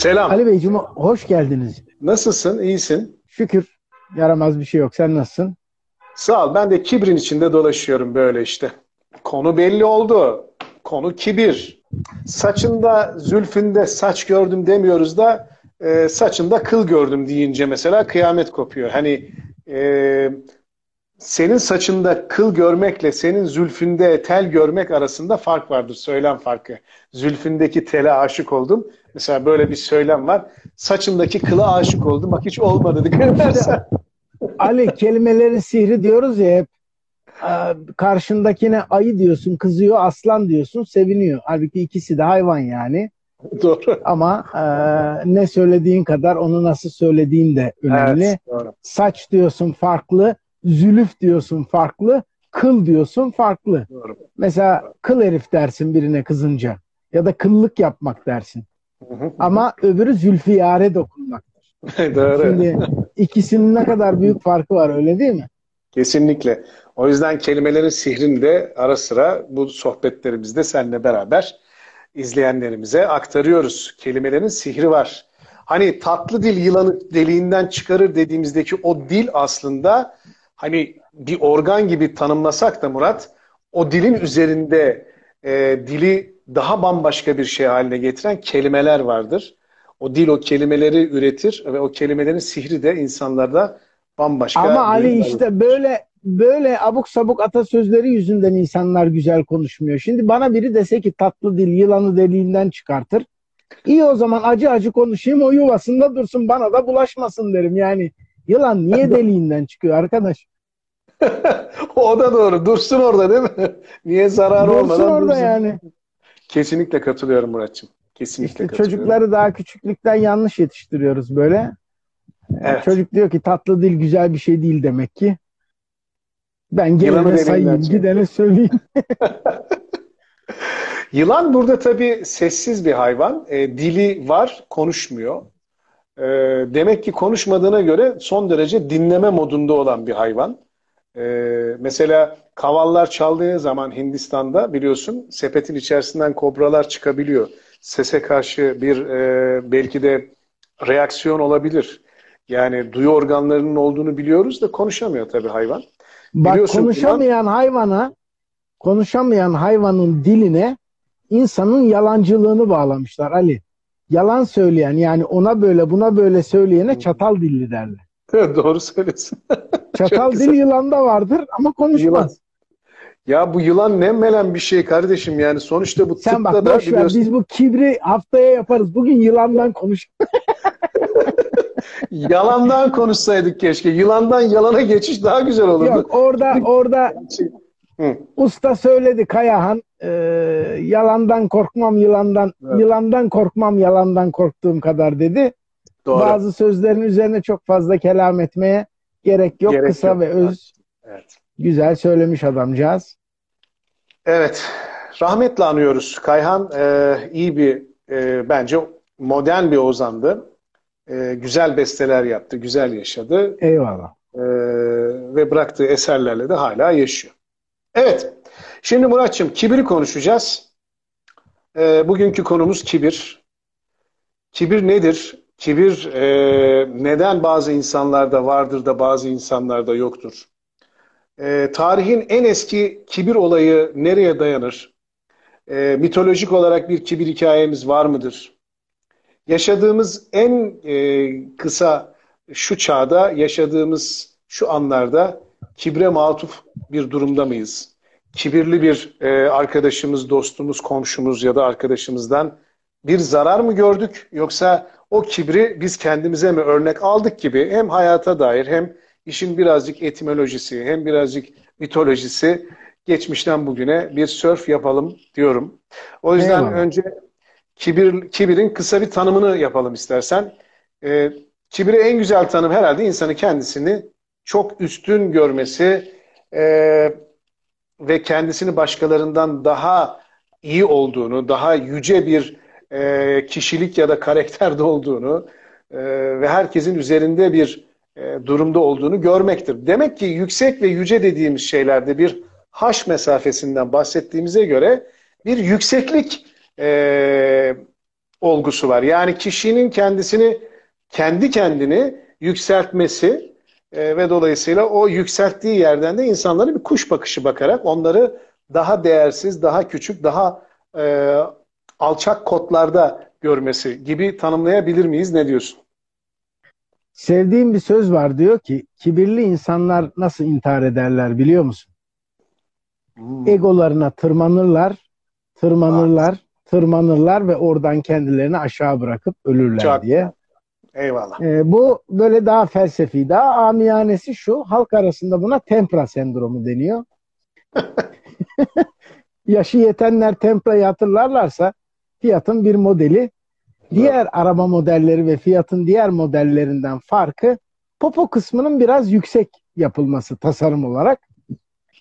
Selam. Ali Beyciğim hoş geldiniz. Nasılsın? İyisin? Şükür yaramaz bir şey yok. Sen nasılsın? Sağ ol. Ben de kibrin içinde dolaşıyorum böyle işte. Konu belli oldu. Konu kibir. Saçında, zülfünde saç gördüm demiyoruz da e, saçında kıl gördüm deyince mesela kıyamet kopuyor. Hani e, senin saçında kıl görmekle senin zülfünde tel görmek arasında fark vardır. Söylem farkı. Zülfündeki tele aşık oldum. Mesela böyle bir söylem var. Saçındaki kıla aşık oldum. Bak hiç olmadı dikkat Ali kelimelerin sihri diyoruz ya hep. Karşındakine ayı diyorsun, kızıyor, aslan diyorsun, seviniyor. Halbuki ikisi de hayvan yani. Doğru. Ama e, ne söylediğin kadar onu nasıl söylediğin de önemli. Evet, doğru. Saç diyorsun farklı, zülüf diyorsun farklı, kıl diyorsun farklı. Doğru. Mesela kıl herif dersin birine kızınca ya da kıllık yapmak dersin. Ama öbürü zülfiyare dokunmaktır. Doğru. Şimdi ikisinin ne kadar büyük farkı var öyle değil mi? Kesinlikle. O yüzden kelimelerin sihrini de ara sıra bu sohbetlerimizde seninle beraber izleyenlerimize aktarıyoruz. Kelimelerin sihri var. Hani tatlı dil yılanı deliğinden çıkarır dediğimizdeki o dil aslında hani bir organ gibi tanımlasak da Murat o dilin üzerinde e, dili daha bambaşka bir şey haline getiren kelimeler vardır. O dil o kelimeleri üretir ve o kelimelerin sihri de insanlarda bambaşka. Ama Ali işte böyle böyle abuk sabuk atasözleri yüzünden insanlar güzel konuşmuyor. Şimdi bana biri dese ki tatlı dil yılanı deliğinden çıkartır. İyi o zaman acı acı konuşayım o yuvasında dursun bana da bulaşmasın derim. Yani yılan niye deliğinden çıkıyor arkadaş? o da doğru. Dursun orada değil mi? Niye zarar dursun olmadan orada dursun. yani. Kesinlikle katılıyorum Muratçım. Kesinlikle işte Çocukları daha küçüklükten yanlış yetiştiriyoruz böyle. Evet. Çocuk diyor ki tatlı dil güzel bir şey değil demek ki. Ben gelene sayayım, gidene söyleyeyim. Yılan burada tabii sessiz bir hayvan. E, dili var, konuşmuyor. E, demek ki konuşmadığına göre son derece dinleme modunda olan bir hayvan. E, mesela kavallar çaldığı zaman Hindistan'da biliyorsun sepetin içerisinden kobralar çıkabiliyor. Sese karşı bir e, belki de reaksiyon olabilir. Yani duyu organlarının olduğunu biliyoruz da konuşamıyor tabii hayvan. Bak Biliyorsun konuşamayan bundan... hayvana konuşamayan hayvanın diline insanın yalancılığını bağlamışlar Ali. Yalan söyleyen yani ona böyle buna böyle söyleyene çatal dilli derler. Evet, doğru söylüyorsun. çatal dil yılanda vardır ama konuşmaz. Yılan. Ya bu yılan ne melen bir şey kardeşim yani sonuçta bu Sen bak boş ver biz bu kibri haftaya yaparız. Bugün yılandan konuş. Yalandan konuşsaydık keşke. Yılandan yalana geçiş daha güzel olurdu. Yok orada orada Hı. usta söyledi Kayahan. E, yalandan korkmam yılandan. Evet. Yılandan korkmam yalandan korktuğum kadar dedi. Doğru. Bazı sözlerin üzerine çok fazla kelam etmeye gerek yok. Gerek Kısa yok. ve öz. Evet. Güzel söylemiş adamcağız. Evet. Rahmetle anıyoruz. Kayhan e, iyi bir e, bence modern bir ozandı e, güzel besteler yaptı, güzel yaşadı. Eyvallah. E, ve bıraktığı eserlerle de hala yaşıyor. Evet, şimdi Muratçım kibiri konuşacağız. E, bugünkü konumuz kibir. Kibir nedir? Kibir e, neden bazı insanlarda vardır da bazı insanlarda yoktur? E, tarihin en eski kibir olayı nereye dayanır? E, mitolojik olarak bir kibir hikayemiz var mıdır? yaşadığımız en e, kısa şu çağda, yaşadığımız şu anlarda kibre matuf bir durumda mıyız? Kibirli bir e, arkadaşımız, dostumuz, komşumuz ya da arkadaşımızdan bir zarar mı gördük? Yoksa o kibri biz kendimize mi örnek aldık gibi hem hayata dair hem işin birazcık etimolojisi hem birazcık mitolojisi geçmişten bugüne bir sörf yapalım diyorum. O yüzden Eyvallah. önce kibir, kibirin kısa bir tanımını yapalım istersen. E, kibire en güzel tanım herhalde insanı kendisini çok üstün görmesi e, ve kendisini başkalarından daha iyi olduğunu, daha yüce bir e, kişilik ya da karakterde olduğunu e, ve herkesin üzerinde bir e, durumda olduğunu görmektir. Demek ki yüksek ve yüce dediğimiz şeylerde bir haş mesafesinden bahsettiğimize göre bir yükseklik e, olgusu var. Yani kişinin kendisini kendi kendini yükseltmesi e, ve dolayısıyla o yükselttiği yerden de insanlara bir kuş bakışı bakarak onları daha değersiz, daha küçük, daha e, alçak kotlarda görmesi gibi tanımlayabilir miyiz? Ne diyorsun? Sevdiğim bir söz var diyor ki kibirli insanlar nasıl intihar ederler biliyor musun? Hmm. Egolarına tırmanırlar, tırmanırlar, tırmanırlar ve oradan kendilerini aşağı bırakıp ölürler Çok. diye. Eyvallah. Ee, bu böyle daha felsefi, daha amiyanesi şu. Halk arasında buna tempra sendromu deniyor. Yaşı yetenler temprayı hatırlarlarsa Fiat'ın bir modeli diğer araba modelleri ve Fiat'ın diğer modellerinden farkı popo kısmının biraz yüksek yapılması tasarım olarak.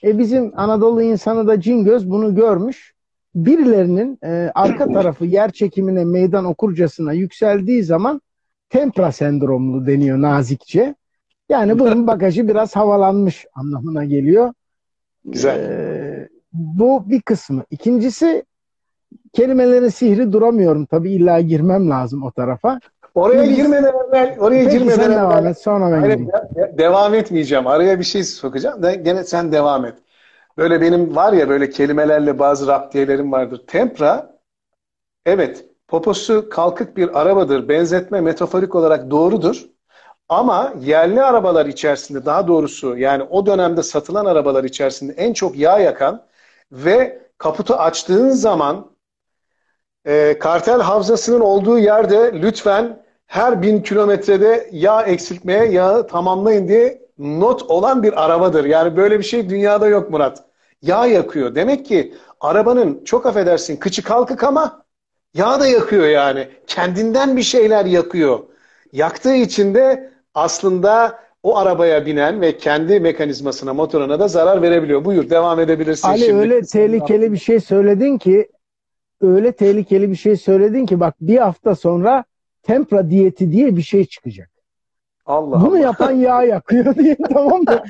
E bizim Anadolu insanı da Cingöz bunu görmüş. Birilerinin e, arka tarafı yer çekimine meydan okurcasına yükseldiği zaman tempra sendromlu deniyor nazikçe. Yani bunun bagajı biraz havalanmış anlamına geliyor. Güzel. Ee, bu bir kısmı. İkincisi kelimelerin sihri duramıyorum. Tabii illa girmem lazım o tarafa. Oraya Biz, girmeden evvel, oraya Peki girmeden sen devam et, sonra ben Hayır, Devam etmeyeceğim. Araya bir şey sokacağım. De, gene sen devam et. Böyle benim var ya böyle kelimelerle bazı raptiyelerim vardır. Tempra, evet poposu kalkık bir arabadır. Benzetme metaforik olarak doğrudur. Ama yerli arabalar içerisinde daha doğrusu yani o dönemde satılan arabalar içerisinde en çok yağ yakan ve kaputu açtığın zaman e, kartel havzasının olduğu yerde lütfen her bin kilometrede yağ eksiltmeye yağı tamamlayın diye not olan bir arabadır. Yani böyle bir şey dünyada yok Murat. Yağ yakıyor. Demek ki arabanın çok affedersin kıçı kalkık ama yağ da yakıyor yani. Kendinden bir şeyler yakıyor. Yaktığı için de aslında o arabaya binen ve kendi mekanizmasına, motoruna da zarar verebiliyor. Buyur devam edebilirsin. Ali şimdi. öyle tehlikeli bir şey söyledin ki öyle tehlikeli bir şey söyledin ki bak bir hafta sonra tempra diyeti diye bir şey çıkacak. Allah Bunu Allah. yapan yağ yakıyor diye tamam mı?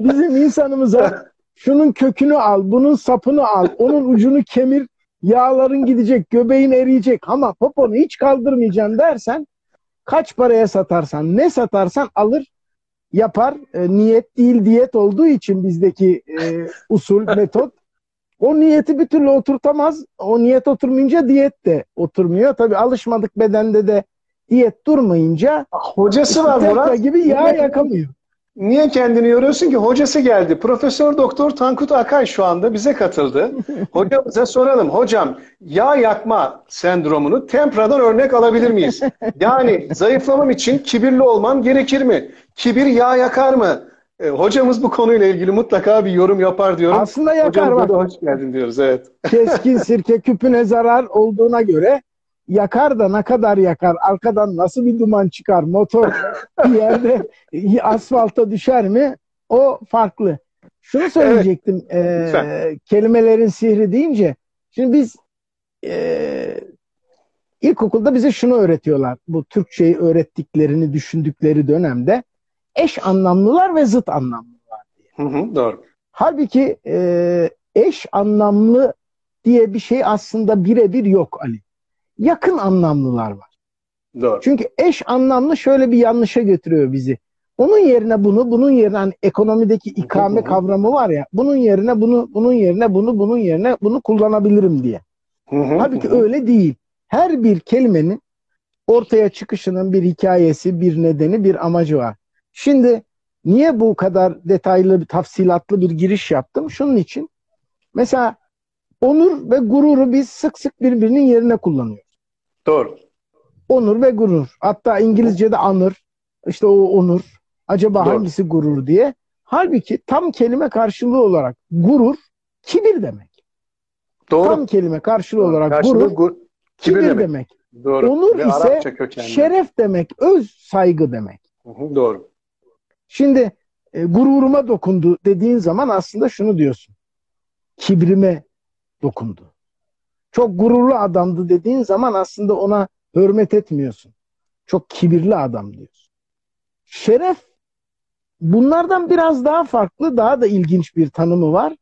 Bizim insanımıza şunun kökünü al, bunun sapını al, onun ucunu kemir, yağların gidecek, göbeğin eriyecek ama poponu hiç kaldırmayacaksın dersen kaç paraya satarsan, ne satarsan alır, yapar. E, niyet değil diyet olduğu için bizdeki e, usul, metot o niyeti bir türlü oturtamaz. O niyet oturmayınca diyet de oturmuyor. Tabii alışmadık bedende de diyet durmayınca hocası var Murat gibi yağ yakamıyor. Niye kendini yoruyorsun ki? Hocası geldi. Profesör Doktor Tankut Akay şu anda bize katıldı. Hocamıza soralım. Hocam yağ yakma sendromunu tempradan örnek alabilir miyiz? Yani zayıflamam için kibirli olmam gerekir mi? Kibir yağ yakar mı? E, hocamız bu konuyla ilgili mutlaka bir yorum yapar diyorum. Aslında yakar Hocam, bak. hoş geldin diyoruz. Evet. Keskin sirke küpüne zarar olduğuna göre yakar da ne kadar yakar? Arkadan nasıl bir duman çıkar? Motor bir yerde asfalta düşer mi? O farklı. Şunu söyleyecektim. Evet. E, kelimelerin sihri deyince. Şimdi biz e, ilkokulda bize şunu öğretiyorlar. Bu Türkçeyi öğrettiklerini düşündükleri dönemde eş anlamlılar ve zıt anlamlılar diye. Hı hı, doğru. Halbuki e, eş anlamlı diye bir şey aslında birebir yok Ali. Yakın anlamlılar var. Doğru. Çünkü eş anlamlı şöyle bir yanlışa götürüyor bizi. Onun yerine bunu, bunun yerine hani ekonomideki ikame kavramı var ya, bunun yerine bunu, bunun yerine bunu, bunun yerine bunu kullanabilirim diye. Halbuki öyle değil. Her bir kelimenin ortaya çıkışının bir hikayesi, bir nedeni, bir amacı var. Şimdi niye bu kadar detaylı, tafsilatlı bir giriş yaptım? Şunun için. Mesela onur ve gururu biz sık sık birbirinin yerine kullanıyoruz. Doğru. Onur ve gurur. Hatta İngilizce'de anır. İşte o onur. Acaba Doğru. hangisi gurur diye. Halbuki tam kelime karşılığı olarak gurur kibir demek. Doğru. Tam kelime karşılığı olarak Karşılığı gurur gur kibir, kibir demek. demek. Doğru. Onur ve ise şeref demek, öz saygı demek. Hı hı, doğru. Şimdi e, gururuma dokundu dediğin zaman aslında şunu diyorsun. Kibrime dokundu. Çok gururlu adamdı dediğin zaman aslında ona hürmet etmiyorsun. Çok kibirli adam diyorsun. Şeref bunlardan biraz daha farklı, daha da ilginç bir tanımı var.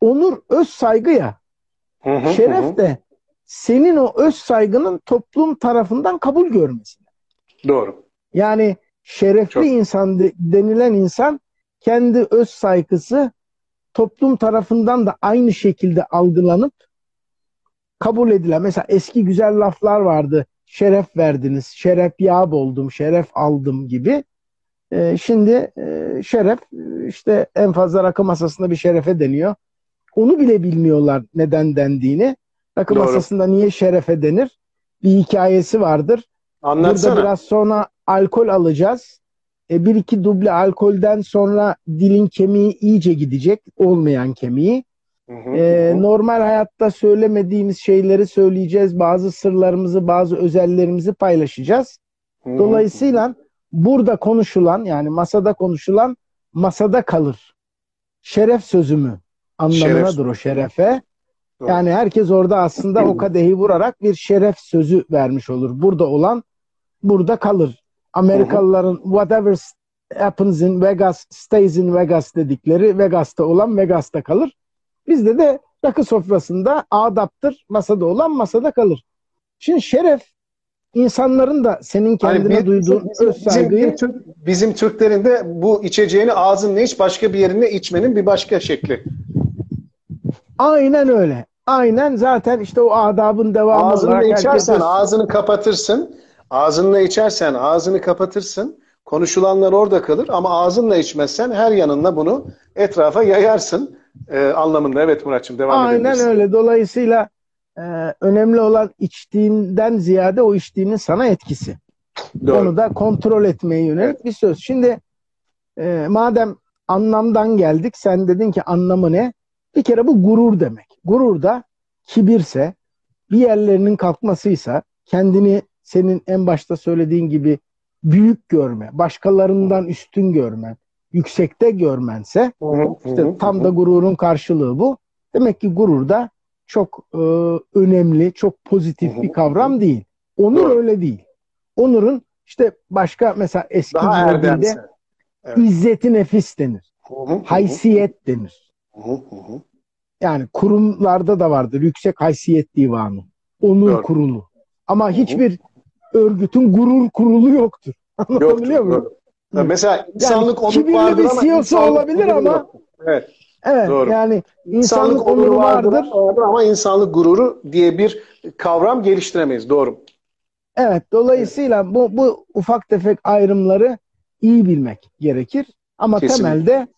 Onur öz saygı ya. Şeref de senin o öz saygının toplum tarafından kabul görmesine. Doğru. Yani şerefli Çok. insan denilen insan kendi öz saygısı toplum tarafından da aynı şekilde algılanıp kabul edilen. Mesela eski güzel laflar vardı. Şeref verdiniz, şeref yağ oldum, şeref aldım gibi. Ee, şimdi e, şeref işte en fazla rakı masasında bir şerefe deniyor. Onu bile bilmiyorlar neden dendiğini. Rakı Doğru. masasında niye şerefe denir? Bir hikayesi vardır. Anlatsana. Burada biraz sonra alkol alacağız. E, bir iki duble alkolden sonra dilin kemiği iyice gidecek. Olmayan kemiği. Hı hı, e, hı. Normal hayatta söylemediğimiz şeyleri söyleyeceğiz. Bazı sırlarımızı, bazı özellerimizi paylaşacağız. Hı Dolayısıyla burada konuşulan yani masada konuşulan masada kalır. Şeref sözü mü? Anlamınadır şeref. o şerefe. Yani herkes orada aslında o kadehi vurarak bir şeref sözü vermiş olur. Burada olan burada kalır. Amerikalıların whatever happens in Vegas stays in Vegas dedikleri Vegas'ta olan Vegas'ta kalır. Bizde de rakı sofrasında adaptır. Masada olan masada kalır. Şimdi şeref insanların da senin kendine hani bir, duyduğun bizim, öz saygıyı bizim, bizim Türklerin de bu içeceğini ağzınla iç başka bir yerine içmenin bir başka şekli. Aynen öyle. Aynen zaten işte o adabın devamı Ağzını olarak içersen herkes... ağzını kapatırsın. Ağzınla içersen ağzını kapatırsın. Konuşulanlar orada kalır ama ağzınla içmezsen her yanında bunu etrafa yayarsın e, anlamında. Evet Muratçım devam Aynen edebilirsin. öyle. Dolayısıyla e, önemli olan içtiğinden ziyade o içtiğinin sana etkisi. Doğru. Onu da kontrol etmeye yönelik bir söz. Şimdi e, madem anlamdan geldik sen dedin ki anlamı ne? Bir kere bu gurur demek. Gurur da kibirse, bir yerlerinin kalkmasıysa, kendini senin en başta söylediğin gibi büyük görme, başkalarından üstün görmen, yüksekte görmense işte tam da gururun karşılığı bu. Demek ki gurur da çok e, önemli, çok pozitif bir kavram değil. Onur öyle değil. Onurun işte başka mesela eski dilde evet. izzeti nefis denir. Haysiyet denir. Yani kurumlarda da vardır. Yüksek Haysiyet Divanı. Onur Doğru. Kurulu. Ama hiçbir örgütün gurur kurulu yoktur. Anlatabiliyor muyum? Mesela insanlık yani, onur vardır ama CEO'su olabilir ama evet. Evet Doğru. yani insanlık, insanlık onuru vardır. vardır ama insanlık gururu diye bir kavram geliştiremeyiz. Doğru. Evet dolayısıyla evet. bu bu ufak tefek ayrımları iyi bilmek gerekir. Ama Kesinlikle. temelde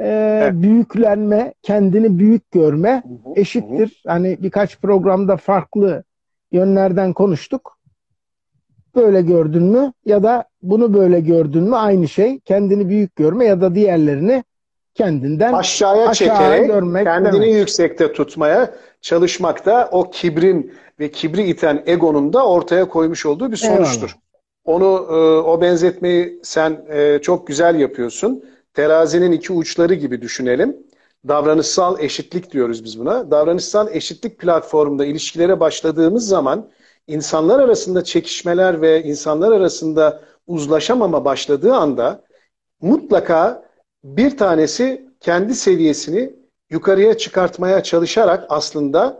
e, evet. büyüklenme, kendini büyük görme hı hı, eşittir. Hı. Hani birkaç programda farklı yönlerden konuştuk. Böyle gördün mü ya da bunu böyle gördün mü aynı şey. Kendini büyük görme ya da diğerlerini kendinden aşağıya çekerek görmek kendini demek. yüksekte tutmaya çalışmakta o kibrin ve kibri iten egonun da ortaya koymuş olduğu bir sonuçtur. Eyvallah. Onu e, o benzetmeyi sen e, çok güzel yapıyorsun terazinin iki uçları gibi düşünelim. Davranışsal eşitlik diyoruz biz buna. Davranışsal eşitlik platformunda ilişkilere başladığımız zaman insanlar arasında çekişmeler ve insanlar arasında uzlaşamama başladığı anda mutlaka bir tanesi kendi seviyesini yukarıya çıkartmaya çalışarak aslında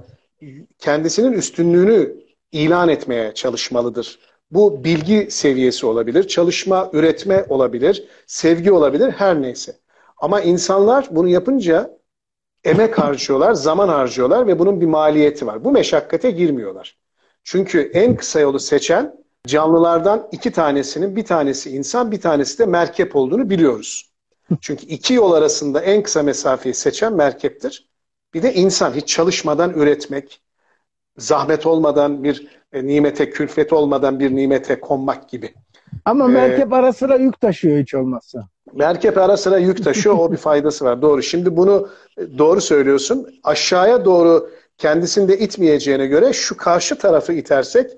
kendisinin üstünlüğünü ilan etmeye çalışmalıdır. Bu bilgi seviyesi olabilir, çalışma, üretme olabilir, sevgi olabilir, her neyse. Ama insanlar bunu yapınca emek harcıyorlar, zaman harcıyorlar ve bunun bir maliyeti var. Bu meşakkate girmiyorlar. Çünkü en kısa yolu seçen canlılardan iki tanesinin bir tanesi insan, bir tanesi de merkep olduğunu biliyoruz. Çünkü iki yol arasında en kısa mesafeyi seçen merkeptir. Bir de insan hiç çalışmadan üretmek, zahmet olmadan bir e, nimete külfet olmadan bir nimete konmak gibi. Ama ee, merkep ara sıra yük taşıyor hiç olmazsa. Merkep ara sıra yük taşıyor o bir faydası var doğru. Şimdi bunu e, doğru söylüyorsun. Aşağıya doğru kendisini de itmeyeceğine göre şu karşı tarafı itersek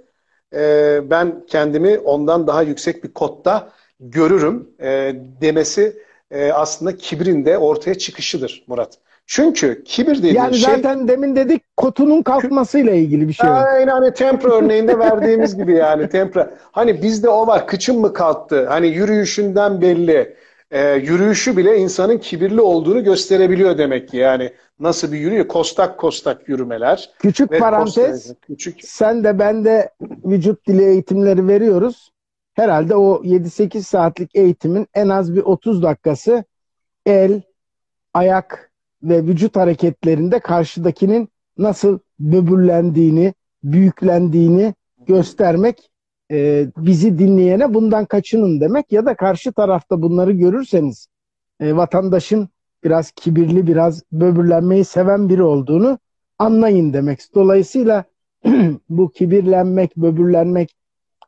e, ben kendimi ondan daha yüksek bir kotta görürüm e, demesi e, aslında kibrin de ortaya çıkışıdır Murat. Çünkü kibir dediğin yani şey... Yani zaten demin dedik kotunun kalkmasıyla ilgili bir şey. Aynen hani tempra örneğinde verdiğimiz gibi yani tempra. Hani bizde o var kıçın mı kalktı? Hani yürüyüşünden belli. E, yürüyüşü bile insanın kibirli olduğunu gösterebiliyor demek ki. Yani nasıl bir yürüyor? Kostak kostak yürümeler. Küçük parantez. küçük. Sen de ben de vücut dili eğitimleri veriyoruz. Herhalde o 7-8 saatlik eğitimin en az bir 30 dakikası el, ayak ve vücut hareketlerinde karşıdakinin nasıl böbürlendiğini, büyüklendiğini göstermek e, bizi dinleyene bundan kaçının demek ya da karşı tarafta bunları görürseniz e, vatandaşın biraz kibirli, biraz böbürlenmeyi seven biri olduğunu anlayın demek. Dolayısıyla bu kibirlenmek, böbürlenmek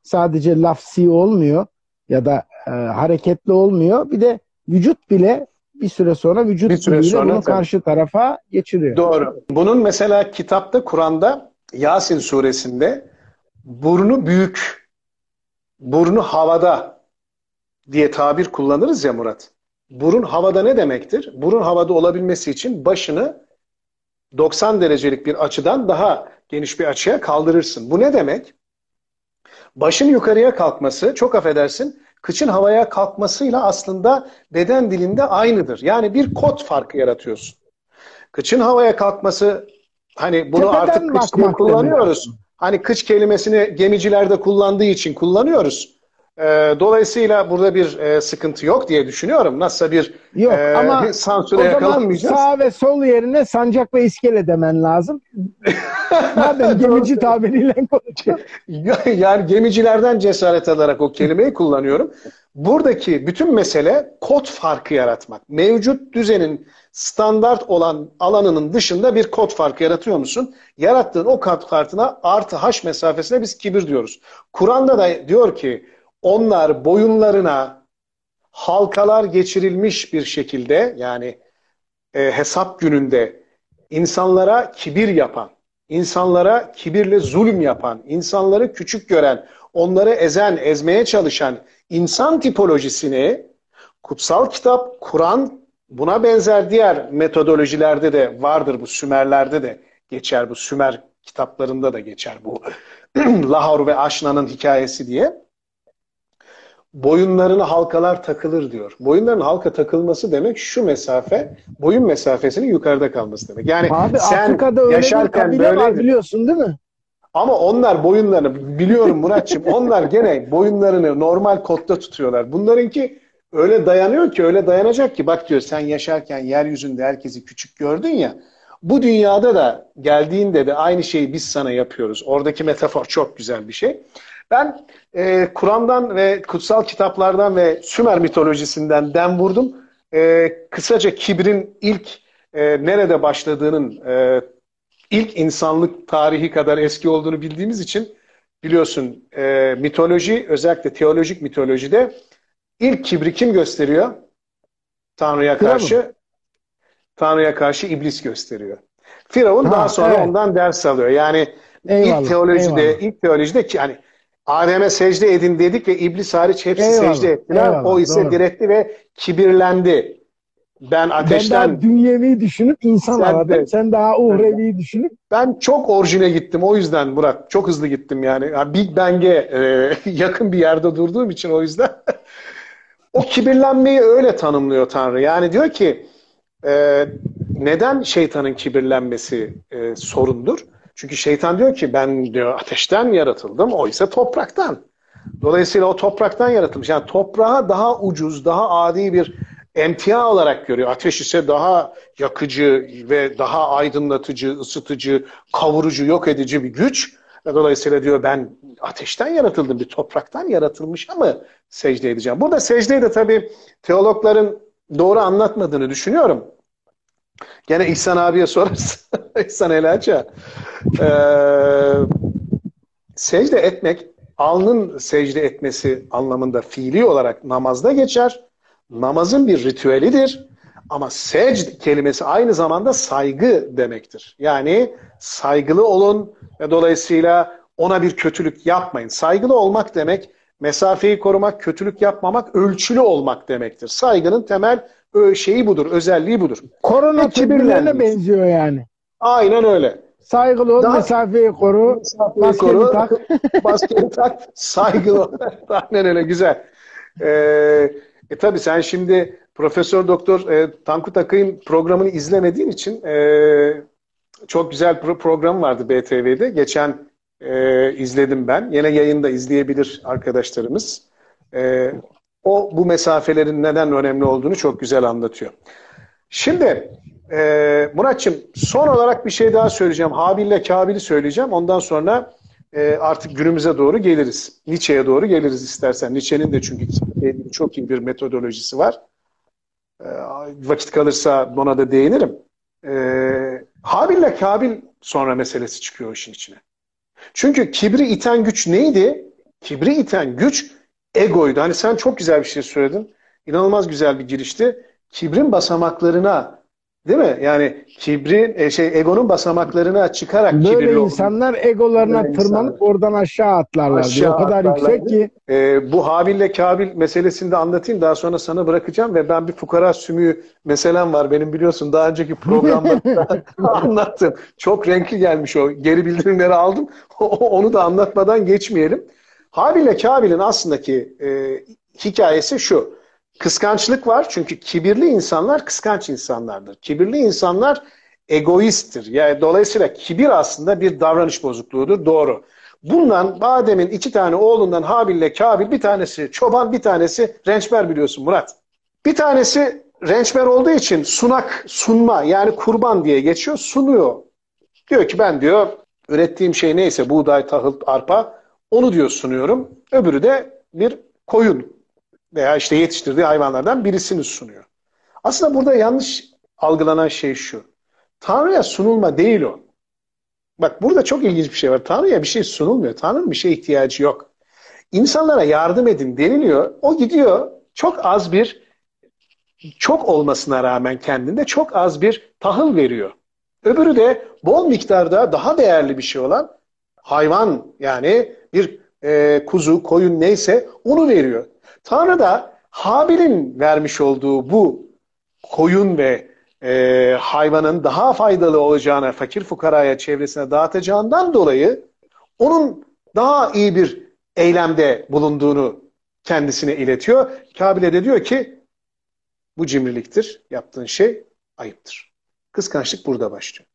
sadece lafsi olmuyor ya da e, hareketli olmuyor. Bir de vücut bile bir süre sonra vücut bir süre sonra bunu tabii. karşı tarafa geçiriyor. Doğru. Bunun mesela kitapta Kur'an'da Yasin suresinde burnu büyük, burnu havada diye tabir kullanırız ya Murat. Burun havada ne demektir? Burun havada olabilmesi için başını 90 derecelik bir açıdan daha geniş bir açıya kaldırırsın. Bu ne demek? Başın yukarıya kalkması, çok affedersin, kıçın havaya kalkmasıyla aslında beden dilinde aynıdır. Yani bir kod farkı yaratıyorsun. Kıçın havaya kalkması hani bunu Tepeden artık kıç diye kullanıyoruz. Demek. Hani kıç kelimesini gemicilerde kullandığı için kullanıyoruz. E, dolayısıyla burada bir e, sıkıntı yok diye düşünüyorum. Nasıl bir yok, e, ama sansüre yakalanmayacağız. Sağ ve sol yerine sancak ve iskele demen lazım. Madem gemici tabiriyle konuşuyor. yani gemicilerden cesaret alarak o kelimeyi kullanıyorum. Buradaki bütün mesele kod farkı yaratmak. Mevcut düzenin standart olan alanının dışında bir kod farkı yaratıyor musun? Yarattığın o kod farkına artı h mesafesine biz kibir diyoruz. Kur'an'da da diyor ki onlar boyunlarına halkalar geçirilmiş bir şekilde yani e, hesap gününde insanlara kibir yapan, insanlara kibirle zulüm yapan, insanları küçük gören, onları ezen, ezmeye çalışan insan tipolojisini kutsal kitap, Kur'an buna benzer diğer metodolojilerde de vardır bu Sümerlerde de geçer bu Sümer kitaplarında da geçer bu Lahor ve Aşna'nın hikayesi diye boyunlarına halkalar takılır diyor. Boyunların halka takılması demek şu mesafe, boyun mesafesinin yukarıda kalması demek. Yani Abi, sen Afrika'da öyle yaşarken böyle var biliyorsun değil mi? Ama onlar boyunlarını biliyorum Muratçım. onlar gene boyunlarını normal kodda tutuyorlar. Bunlarınki öyle dayanıyor ki öyle dayanacak ki bak diyor sen yaşarken yeryüzünde herkesi küçük gördün ya. Bu dünyada da geldiğinde de aynı şeyi biz sana yapıyoruz. Oradaki metafor çok güzel bir şey. Ben e, Kur'an'dan ve kutsal kitaplardan ve Sümer mitolojisinden dem vurdum. E, kısaca kibrin ilk e, nerede başladığının e, ilk insanlık tarihi kadar eski olduğunu bildiğimiz için biliyorsun e, mitoloji özellikle teolojik mitolojide ilk kibri kim gösteriyor? Tanrı'ya karşı Tanrı'ya karşı iblis gösteriyor. Firavun ha, daha sonra evet. ondan ders alıyor. Yani eyvallah, ilk teolojide eyvallah. ilk teolojide yani Adem'e secde edin dedik ve iblis hariç hepsi eyvallah, secde ettiler. Eyvallah, o ise doğru. diretti ve kibirlendi. Ben ateşten... Ben daha dünyevi düşünüp insan sen aradım. De, sen daha uhrevi düşünüp... Ben çok orijine gittim o yüzden Murat. Çok hızlı gittim yani. yani Big Bang'e e, yakın bir yerde durduğum için o yüzden. O kibirlenmeyi öyle tanımlıyor Tanrı. Yani diyor ki e, neden şeytanın kibirlenmesi e, sorundur? Çünkü şeytan diyor ki ben diyor ateşten yaratıldım, o ise topraktan. Dolayısıyla o topraktan yaratılmış. Yani toprağı daha ucuz, daha adi bir emtia olarak görüyor. Ateş ise daha yakıcı ve daha aydınlatıcı, ısıtıcı, kavurucu, yok edici bir güç. Dolayısıyla diyor ben ateşten yaratıldım, bir topraktan yaratılmış ama secde edeceğim. Burada secdeyi de tabii teologların doğru anlatmadığını düşünüyorum. Gene İhsan abiye sorarsın. İhsan Elaça. Ee, secde etmek, alnın secde etmesi anlamında fiili olarak namazda geçer. Namazın bir ritüelidir. Ama secd kelimesi aynı zamanda saygı demektir. Yani saygılı olun ve dolayısıyla ona bir kötülük yapmayın. Saygılı olmak demek mesafeyi korumak, kötülük yapmamak, ölçülü olmak demektir. Saygının temel şeyi budur, özelliği budur. Korona tedbirlerine benziyor yani. Aynen öyle. Saygılı ol, Daha, mesafeyi koru, mesafeyi maskeni koru, tak. maskeni tak, saygılı ol. Aynen öyle, güzel. Ee, e tabii sen şimdi Profesör Doktor e, Tankut Akay'ın programını izlemediğin için e, çok güzel pro program vardı BTV'de. Geçen e, izledim ben. Yine yayında izleyebilir arkadaşlarımız. E, o bu mesafelerin neden önemli olduğunu çok güzel anlatıyor. Şimdi e, Muratçım son olarak bir şey daha söyleyeceğim. Habil'le Kabil'i söyleyeceğim. Ondan sonra e, artık günümüze doğru geliriz. Nietzsche'ye doğru geliriz istersen. Nietzsche'nin de çünkü çok iyi bir metodolojisi var. E, vakit kalırsa ona da değinirim. E, Habil'le Kabil sonra meselesi çıkıyor işin içine. Çünkü kibri iten güç neydi? Kibri iten güç egoydu. Hani sen çok güzel bir şey söyledin. İnanılmaz güzel bir girişti. Kibrin basamaklarına Değil mi? Yani kibrin e, şey egonun basamaklarına çıkarak Böyle kibirli insanlar egolarına Böyle tırmanıp insanlar. oradan aşağı atlarlar. Aşağı o kadar atlarlar. yüksek ki. Ee, bu Habil'le Kabil meselesini de anlatayım. Daha sonra sana bırakacağım ve ben bir fukara sümüğü meselem var. Benim biliyorsun daha önceki programda anlattım. Çok renkli gelmiş o. Geri bildirimleri aldım. Onu da anlatmadan geçmeyelim. Habil'le Kabil'in aslındaki e, hikayesi şu. Kıskançlık var çünkü kibirli insanlar kıskanç insanlardır. Kibirli insanlar egoisttir. Yani dolayısıyla kibir aslında bir davranış bozukluğudur. Doğru. Bundan Adem'in iki tane oğlundan Habil ile Kabil bir tanesi çoban bir tanesi rençber biliyorsun Murat. Bir tanesi rençber olduğu için sunak sunma yani kurban diye geçiyor sunuyor. Diyor ki ben diyor ürettiğim şey neyse buğday, tahıl, arpa onu diyor sunuyorum. Öbürü de bir koyun veya işte yetiştirdiği hayvanlardan birisini sunuyor. Aslında burada yanlış algılanan şey şu. Tanrı'ya sunulma değil o. Bak burada çok ilginç bir şey var. Tanrı'ya bir şey sunulmuyor. Tanrı'nın bir şeye ihtiyacı yok. İnsanlara yardım edin deniliyor. O gidiyor çok az bir çok olmasına rağmen kendinde çok az bir tahıl veriyor. Öbürü de bol miktarda daha değerli bir şey olan hayvan yani bir e, kuzu, koyun neyse onu veriyor. Tanrı da Habil'in vermiş olduğu bu koyun ve e, hayvanın daha faydalı olacağına, fakir fukaraya çevresine dağıtacağından dolayı onun daha iyi bir eylemde bulunduğunu kendisine iletiyor. Kabil'e de diyor ki bu cimriliktir, yaptığın şey ayıptır. Kıskançlık burada başlıyor.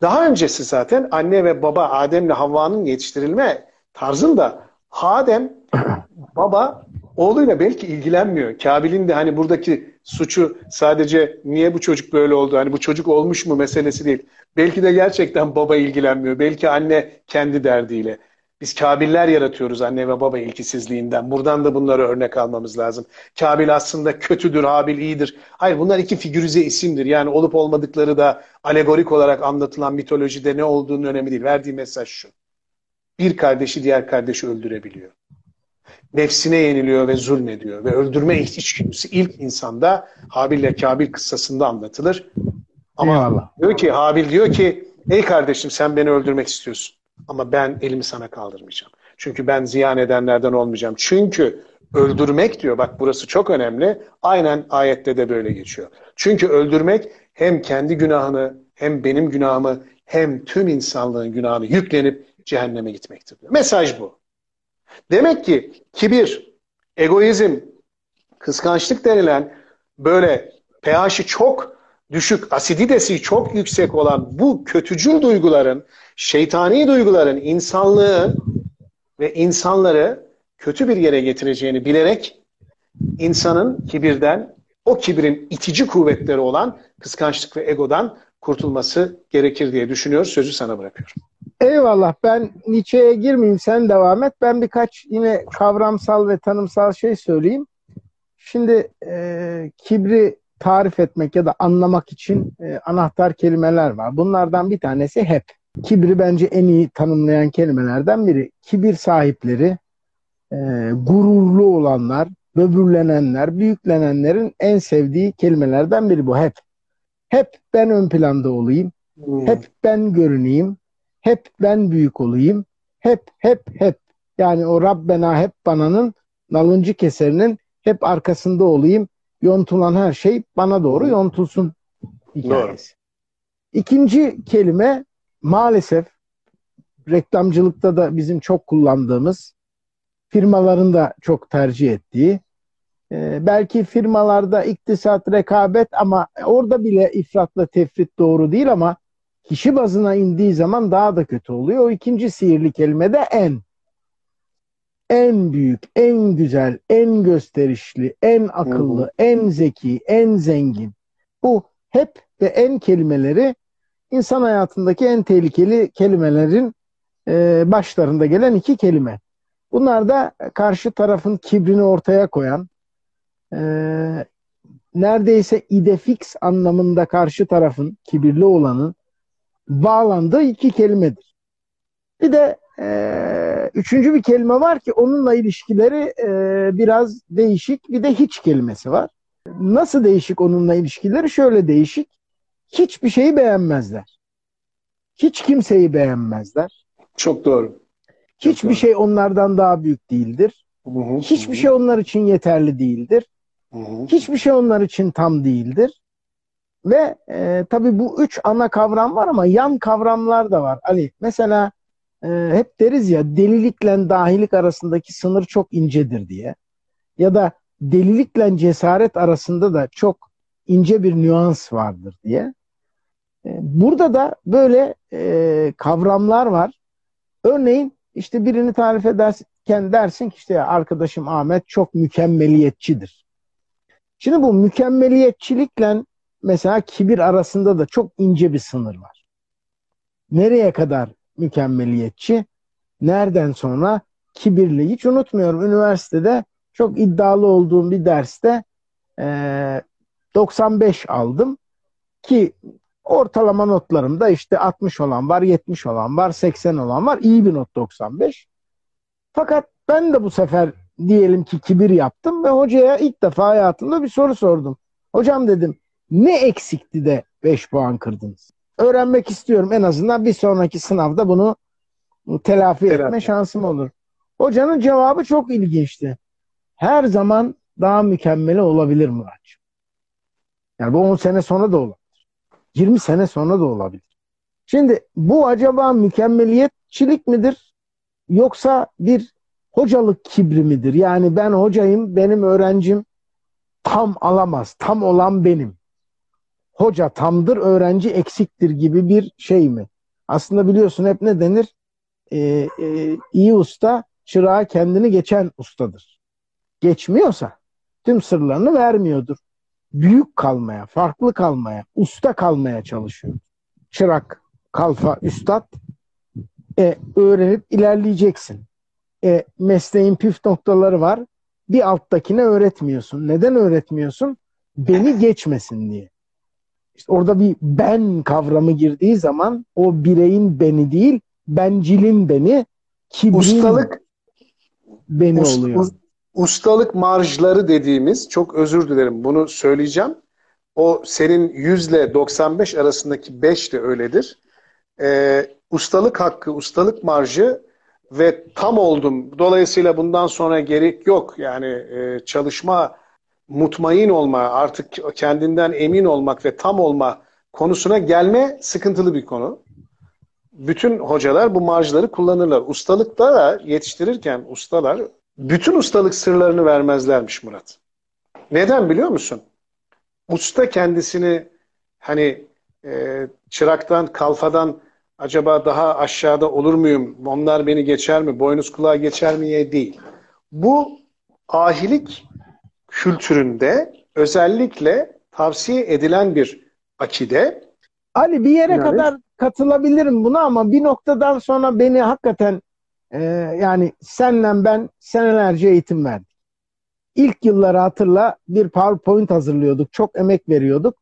Daha öncesi zaten anne ve baba Adem'le Havva'nın yetiştirilme tarzında Adem baba oğluyla belki ilgilenmiyor. Kabil'in de hani buradaki suçu sadece niye bu çocuk böyle oldu, hani bu çocuk olmuş mu meselesi değil. Belki de gerçekten baba ilgilenmiyor. Belki anne kendi derdiyle. Biz Kabiller yaratıyoruz anne ve baba ilgisizliğinden. Buradan da bunları örnek almamız lazım. Kabil aslında kötüdür, Habil iyidir. Hayır bunlar iki figürize isimdir. Yani olup olmadıkları da alegorik olarak anlatılan mitolojide ne olduğunun önemi değil. Verdiği mesaj şu. Bir kardeşi diğer kardeşi öldürebiliyor nefsine yeniliyor ve zulmediyor. Ve öldürme içgüdüsü ilk insanda Habil ile Kabil kıssasında anlatılır. Ama Eyvallah. diyor ki Habil diyor ki ey kardeşim sen beni öldürmek istiyorsun. Ama ben elimi sana kaldırmayacağım. Çünkü ben ziyan edenlerden olmayacağım. Çünkü öldürmek diyor bak burası çok önemli. Aynen ayette de böyle geçiyor. Çünkü öldürmek hem kendi günahını hem benim günahımı hem tüm insanlığın günahını yüklenip cehenneme gitmektir diyor. Mesaj bu. Demek ki kibir, egoizm, kıskançlık denilen böyle pH'i çok düşük, asiditesi çok yüksek olan bu kötücül duyguların, şeytani duyguların insanlığı ve insanları kötü bir yere getireceğini bilerek insanın kibirden, o kibrin itici kuvvetleri olan kıskançlık ve egodan kurtulması gerekir diye düşünüyor. Sözü sana bırakıyorum. Eyvallah ben Nietzsche'ye girmeyeyim sen devam et. Ben birkaç yine kavramsal ve tanımsal şey söyleyeyim. Şimdi e, kibri tarif etmek ya da anlamak için e, anahtar kelimeler var. Bunlardan bir tanesi hep. Kibri bence en iyi tanımlayan kelimelerden biri. Kibir sahipleri, e, gururlu olanlar, böbürlenenler, büyüklenenlerin en sevdiği kelimelerden biri bu hep. Hep ben ön planda olayım, hmm. hep ben görüneyim, hep ben büyük olayım. Hep hep hep. Yani o Rabbena hep bana'nın nalıncı keserinin hep arkasında olayım. Yontulan her şey bana doğru yontulsun hikayesi. Doğru. İkinci kelime maalesef reklamcılıkta da bizim çok kullandığımız firmaların da çok tercih ettiği e, belki firmalarda iktisat, rekabet ama orada bile ifratla tefrit doğru değil ama kişi bazına indiği zaman daha da kötü oluyor. O ikinci sihirli kelime de en. En büyük, en güzel, en gösterişli, en akıllı, hı. en zeki, en zengin. Bu hep ve en kelimeleri insan hayatındaki en tehlikeli kelimelerin e, başlarında gelen iki kelime. Bunlar da karşı tarafın kibrini ortaya koyan, e, neredeyse idefix anlamında karşı tarafın, kibirli olanın bağlandığı iki kelimedir. Bir de e, üçüncü bir kelime var ki onunla ilişkileri e, biraz değişik. Bir de hiç kelimesi var. Nasıl değişik onunla ilişkileri? Şöyle değişik. Hiçbir şeyi beğenmezler. Hiç kimseyi beğenmezler. Çok doğru. Hiçbir Çok şey doğru. onlardan daha büyük değildir. Hı hı, Hiçbir hı. şey onlar için yeterli değildir. Hı hı. Hiçbir şey onlar için tam değildir. Ve e, tabii bu üç ana kavram var ama yan kavramlar da var. Ali mesela e, hep deriz ya delilikle dahilik arasındaki sınır çok incedir diye. Ya da delilikle cesaret arasında da çok ince bir nüans vardır diye. E, burada da böyle e, kavramlar var. Örneğin işte birini tarif ederken dersin ki işte arkadaşım Ahmet çok mükemmeliyetçidir. Şimdi bu mükemmeliyetçilikle mesela kibir arasında da çok ince bir sınır var. Nereye kadar mükemmeliyetçi? Nereden sonra kibirli? Hiç unutmuyorum üniversitede çok iddialı olduğum bir derste e, 95 aldım ki ortalama notlarımda işte 60 olan var, 70 olan var, 80 olan var. İyi bir not 95. Fakat ben de bu sefer diyelim ki kibir yaptım ve hocaya ilk defa hayatımda bir soru sordum. Hocam dedim ne eksikti de 5 puan kırdınız? Öğrenmek istiyorum en azından bir sonraki sınavda bunu telafi etme Telafi. şansım olur. Hocanın cevabı çok ilginçti. Her zaman daha mükemmeli olabilir Muratçım. Yani bu 10 sene sonra da olabilir. 20 sene sonra da olabilir. Şimdi bu acaba mükemmeliyetçilik midir? Yoksa bir hocalık kibri midir? Yani ben hocayım, benim öğrencim tam alamaz. Tam olan benim hoca tamdır, öğrenci eksiktir gibi bir şey mi? Aslında biliyorsun hep ne denir? Ee, e, iyi usta çırağı kendini geçen ustadır. Geçmiyorsa tüm sırlarını vermiyordur. Büyük kalmaya, farklı kalmaya, usta kalmaya çalışıyor. Çırak, kalfa, üstad e, öğrenip ilerleyeceksin. E, mesleğin püf noktaları var. Bir alttakine öğretmiyorsun. Neden öğretmiyorsun? Beni geçmesin diye. İşte orada bir ben kavramı girdiği zaman o bireyin beni değil, bencilin beni, kibrin ustalık beni ust, oluyor. ustalık marjları dediğimiz, çok özür dilerim bunu söyleyeceğim. O senin 100 ile 95 arasındaki 5 de öyledir. Ee, ustalık hakkı, ustalık marjı ve tam oldum. Dolayısıyla bundan sonra gerek yok. Yani e, çalışma mutmain olma, artık kendinden emin olmak ve tam olma konusuna gelme sıkıntılı bir konu. Bütün hocalar bu marjları kullanırlar. Ustalıkta da yetiştirirken ustalar bütün ustalık sırlarını vermezlermiş Murat. Neden biliyor musun? Usta kendisini hani e, çıraktan, kalfadan acaba daha aşağıda olur muyum? Onlar beni geçer mi? Boynuz kulağa geçer mi? Değil. Bu ahilik kültüründe özellikle tavsiye edilen bir akide. Ali bir yere yani, kadar katılabilirim buna ama bir noktadan sonra beni hakikaten e, yani senle ben senelerce eğitim verdik. İlk yılları hatırla bir PowerPoint hazırlıyorduk. Çok emek veriyorduk.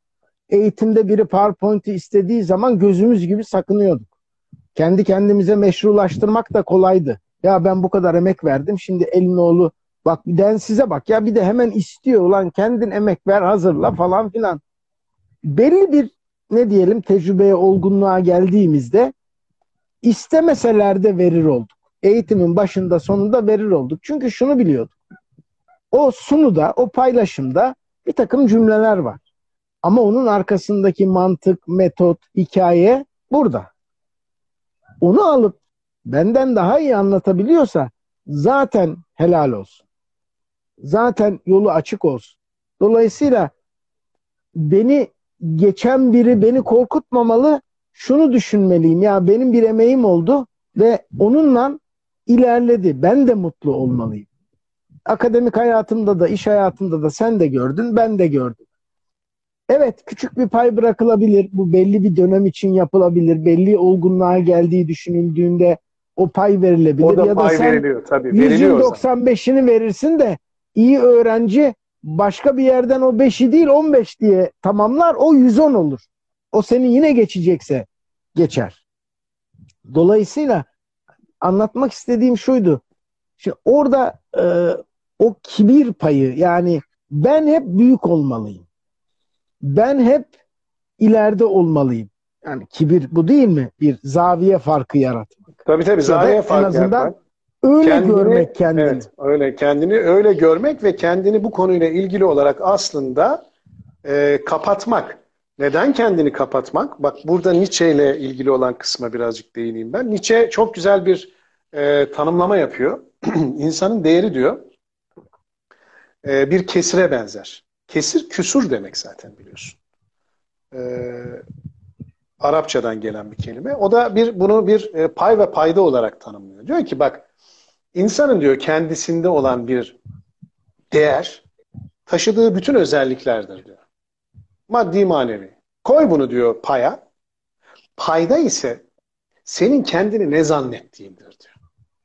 Eğitimde biri PowerPoint'i istediği zaman gözümüz gibi sakınıyorduk. Kendi kendimize meşrulaştırmak da kolaydı. Ya ben bu kadar emek verdim. Şimdi elin oğlu Bak densize bak ya bir de hemen istiyor ulan kendin emek ver hazırla falan filan. Belli bir ne diyelim tecrübeye olgunluğa geldiğimizde istemeseler de verir olduk. Eğitimin başında sonunda verir olduk. Çünkü şunu biliyorduk. O sunuda, o paylaşımda bir takım cümleler var. Ama onun arkasındaki mantık, metot, hikaye burada. Onu alıp benden daha iyi anlatabiliyorsa zaten helal olsun. Zaten yolu açık olsun. Dolayısıyla beni geçen biri beni korkutmamalı. Şunu düşünmeliyim ya benim bir emeğim oldu ve onunla ilerledi. Ben de mutlu olmalıyım. Akademik hayatımda da iş hayatımda da sen de gördün ben de gördüm. Evet küçük bir pay bırakılabilir. Bu belli bir dönem için yapılabilir. Belli olgunluğa geldiği düşünüldüğünde o pay verilebilir. O da ya pay da sen veriliyor tabii. Veriliyor 95'ini verirsin de iyi öğrenci başka bir yerden o 5'i değil 15 diye tamamlar. O 110 olur. O seni yine geçecekse geçer. Dolayısıyla anlatmak istediğim şuydu. Şimdi orada e, o kibir payı yani ben hep büyük olmalıyım. Ben hep ileride olmalıyım. Yani kibir bu değil mi? Bir zaviye farkı yaratmak. Tabii tabii zaviye farkı En azından yaratmak. Öyle kendini, görmek kendini. Evet, öyle kendini öyle görmek ve kendini bu konuyla ilgili olarak aslında e, kapatmak. Neden kendini kapatmak? Bak burada Nietzsche ile ilgili olan kısma birazcık değineyim ben. Nietzsche çok güzel bir e, tanımlama yapıyor. İnsanın değeri diyor e, bir kesire benzer. Kesir küsur demek zaten biliyorsun. E, Arapçadan gelen bir kelime. O da bir bunu bir e, pay ve payda olarak tanımlıyor. Diyor ki bak insanın diyor kendisinde olan bir değer taşıdığı bütün özelliklerdir diyor. Maddi manevi. Koy bunu diyor paya. Payda ise senin kendini ne zannettiğindir diyor.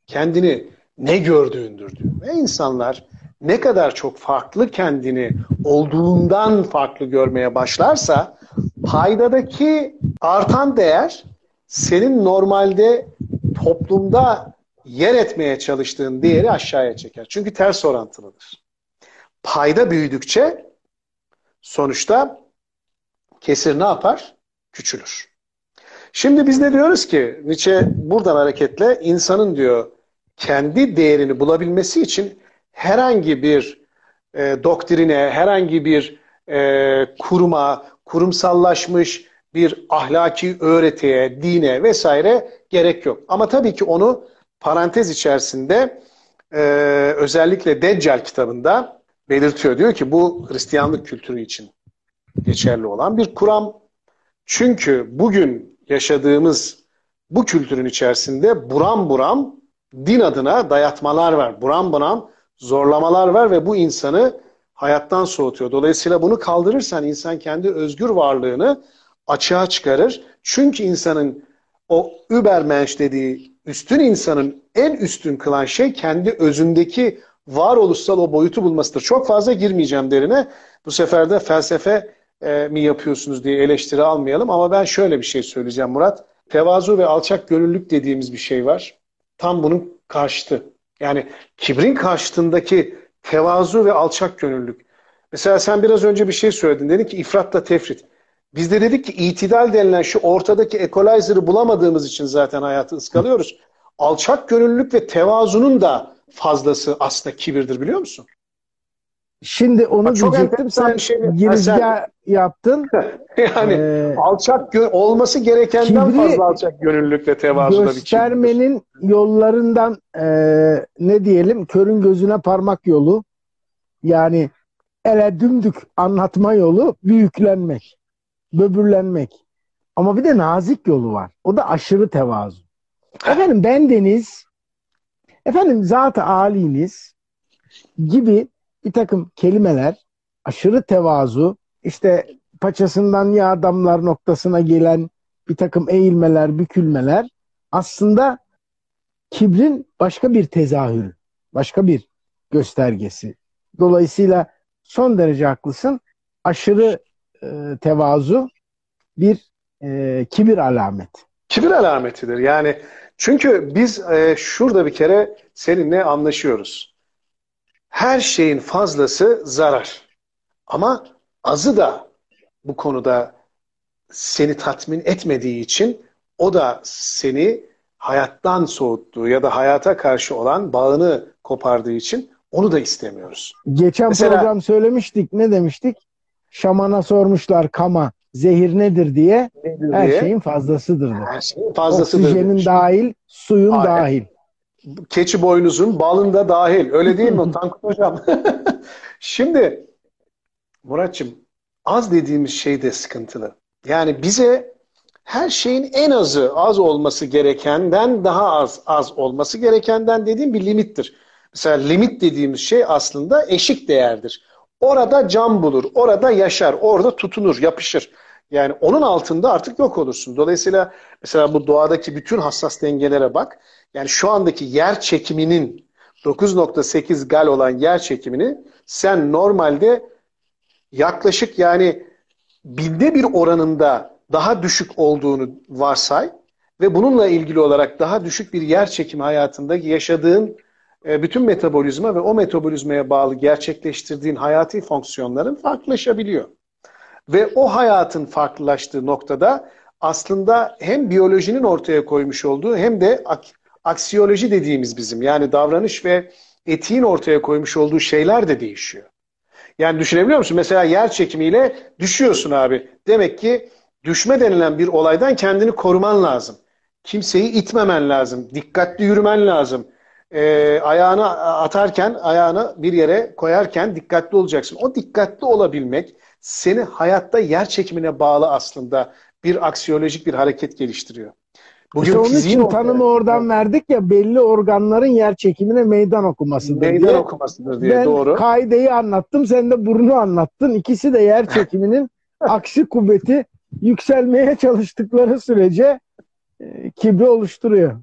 Kendini ne gördüğündür diyor. Ve insanlar ne kadar çok farklı kendini olduğundan farklı görmeye başlarsa paydadaki artan değer senin normalde toplumda yer etmeye çalıştığın değeri aşağıya çeker. Çünkü ters orantılıdır. Payda büyüdükçe sonuçta kesir ne yapar? Küçülür. Şimdi biz ne diyoruz ki? Nietzsche buradan hareketle insanın diyor kendi değerini bulabilmesi için herhangi bir e, doktrine, herhangi bir e, kuruma, kurumsallaşmış bir ahlaki öğretiye, dine vesaire gerek yok. Ama tabii ki onu parantez içerisinde e, özellikle Deccal kitabında belirtiyor. Diyor ki bu Hristiyanlık kültürü için geçerli olan bir kuram. Çünkü bugün yaşadığımız bu kültürün içerisinde buram buram din adına dayatmalar var. Buram buram zorlamalar var ve bu insanı hayattan soğutuyor. Dolayısıyla bunu kaldırırsan insan kendi özgür varlığını açığa çıkarır. Çünkü insanın o übermensch dediği üstün insanın en üstün kılan şey kendi özündeki varoluşsal o boyutu bulmasıdır. Çok fazla girmeyeceğim derine. Bu sefer de felsefe e, mi yapıyorsunuz diye eleştiri almayalım ama ben şöyle bir şey söyleyeceğim Murat. Tevazu ve alçak gönüllülük dediğimiz bir şey var. Tam bunun karşıtı. Yani kibrin karşıtındaki tevazu ve alçak gönüllülük. Mesela sen biraz önce bir şey söyledin. Dedin ki ifratla tefrit. Biz de dedik ki itidal denilen şu ortadaki equalizer'ı bulamadığımız için zaten hayatı ıskalıyoruz. Alçak gönüllülük ve tevazunun da fazlası aslında kibirdir biliyor musun? Şimdi onu Bak, diyecektim. Sen şey, girizgah yaptın. yani ee, alçak olması gerekenden fazla alçak gönüllülükle tevazuda bir Göstermenin yollarından e, ne diyelim körün gözüne parmak yolu. Yani ele dümdük anlatma yolu büyüklenmek, böbürlenmek. Ama bir de nazik yolu var. O da aşırı tevazu. Efendim bendeniz, efendim zat-ı aliniz gibi bir takım kelimeler aşırı tevazu işte paçasından ya adamlar noktasına gelen bir takım eğilmeler, bükülmeler aslında kibrin başka bir tezahürü, başka bir göstergesi. Dolayısıyla son derece haklısın. Aşırı e, tevazu bir e, kibir alamet. Kibir alametidir. Yani çünkü biz e, şurada bir kere seninle anlaşıyoruz her şeyin fazlası zarar. Ama azı da bu konuda seni tatmin etmediği için o da seni hayattan soğuttuğu ya da hayata karşı olan bağını kopardığı için onu da istemiyoruz. Geçen Mesela, program söylemiştik. Ne demiştik? Şamana sormuşlar kama zehir nedir diye. Nedir her diye. şeyin fazlasıdır. Her şeyin fazlasıdır. Oksijenin demiş. dahil, suyun Aynen. dahil. keçi boynuzun balında dahil. Öyle değil mi Tankut Hocam? Şimdi Muratçım az dediğimiz şey de sıkıntılı. Yani bize her şeyin en azı az olması gerekenden daha az az olması gerekenden dediğim bir limittir. Mesela limit dediğimiz şey aslında eşik değerdir. Orada cam bulur, orada yaşar, orada tutunur, yapışır. Yani onun altında artık yok olursun. Dolayısıyla mesela bu doğadaki bütün hassas dengelere bak. Yani şu andaki yer çekiminin 9.8 gal olan yer çekimini sen normalde yaklaşık yani binde bir oranında daha düşük olduğunu varsay ve bununla ilgili olarak daha düşük bir yer çekimi hayatında yaşadığın bütün metabolizma ve o metabolizmaya bağlı gerçekleştirdiğin hayati fonksiyonların farklılaşabiliyor. Ve o hayatın farklılaştığı noktada aslında hem biyolojinin ortaya koymuş olduğu hem de aksiyoloji dediğimiz bizim yani davranış ve etiğin ortaya koymuş olduğu şeyler de değişiyor. Yani düşünebiliyor musun? Mesela yer çekimiyle düşüyorsun abi. Demek ki düşme denilen bir olaydan kendini koruman lazım. Kimseyi itmemen lazım. Dikkatli yürümen lazım. Ee, ayağını atarken, ayağını bir yere koyarken dikkatli olacaksın. O dikkatli olabilmek seni hayatta yer çekimine bağlı aslında bir aksiyolojik bir hareket geliştiriyor. Bugün işte onun için tanımı oradan evet. verdik ya belli organların yer çekimine meydan okumasıdır meydan diye. okumasıdır diye ben doğru. kaideyi anlattım sen de burnu anlattın. İkisi de yer çekiminin aksi kuvveti yükselmeye çalıştıkları sürece e, kibri oluşturuyor.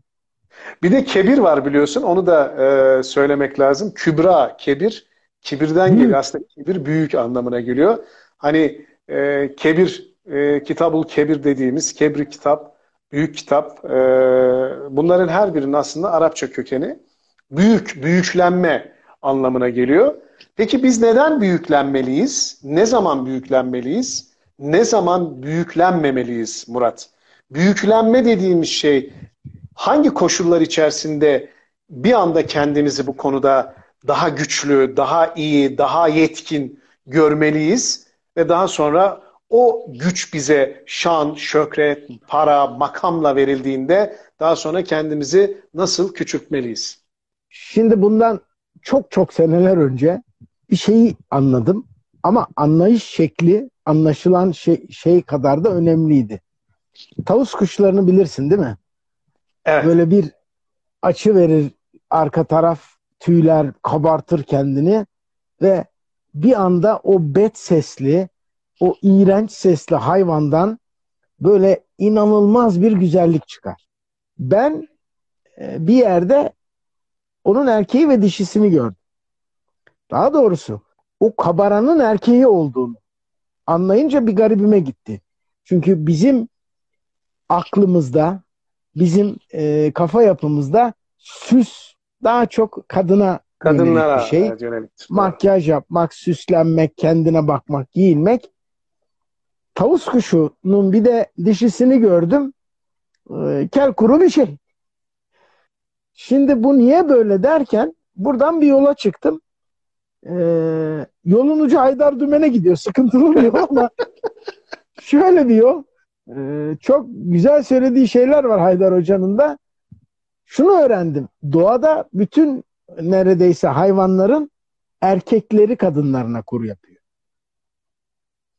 Bir de kebir var biliyorsun. Onu da e, söylemek lazım. Kübra, kebir. Kibirden büyük. geliyor. Aslında kibir büyük anlamına geliyor. Hani e, kebir, e, kitabul kebir dediğimiz kebri kitap, büyük kitap. E, bunların her birinin aslında Arapça kökeni. Büyük, büyüklenme anlamına geliyor. Peki biz neden büyüklenmeliyiz? Ne zaman büyüklenmeliyiz? Ne zaman büyüklenmemeliyiz Murat? Büyüklenme dediğimiz şey hangi koşullar içerisinde bir anda kendimizi bu konuda daha güçlü, daha iyi, daha yetkin görmeliyiz ve daha sonra o güç bize şan, şöhret, para, makamla verildiğinde daha sonra kendimizi nasıl küçültmeliyiz? Şimdi bundan çok çok seneler önce bir şeyi anladım ama anlayış şekli anlaşılan şey, şey kadar da önemliydi. Tavus kuşlarını bilirsin değil mi? Evet. Böyle bir açı verir arka taraf tüyler kabartır kendini ve bir anda o bet sesli o iğrenç sesli hayvandan böyle inanılmaz bir güzellik çıkar. Ben e, bir yerde onun erkeği ve dişisini gördüm. Daha doğrusu o kabaranın erkeği olduğunu anlayınca bir garibime gitti. Çünkü bizim aklımızda, bizim e, kafa yapımızda süs daha çok kadına Kadınlara bir şey. Yönelik. Makyaj yapmak, süslenmek, kendine bakmak, giyinmek. Tavus kuşunun bir de dişisini gördüm. E, kel kuru bir şey. Şimdi bu niye böyle derken buradan bir yola çıktım. Ee, yolun ucu Haydar Dümen'e gidiyor. Sıkıntılı bir yol ama şöyle bir yol. Ee, çok güzel söylediği şeyler var Haydar Hoca'nın da. Şunu öğrendim. Doğada bütün neredeyse hayvanların erkekleri kadınlarına kur yapıyor.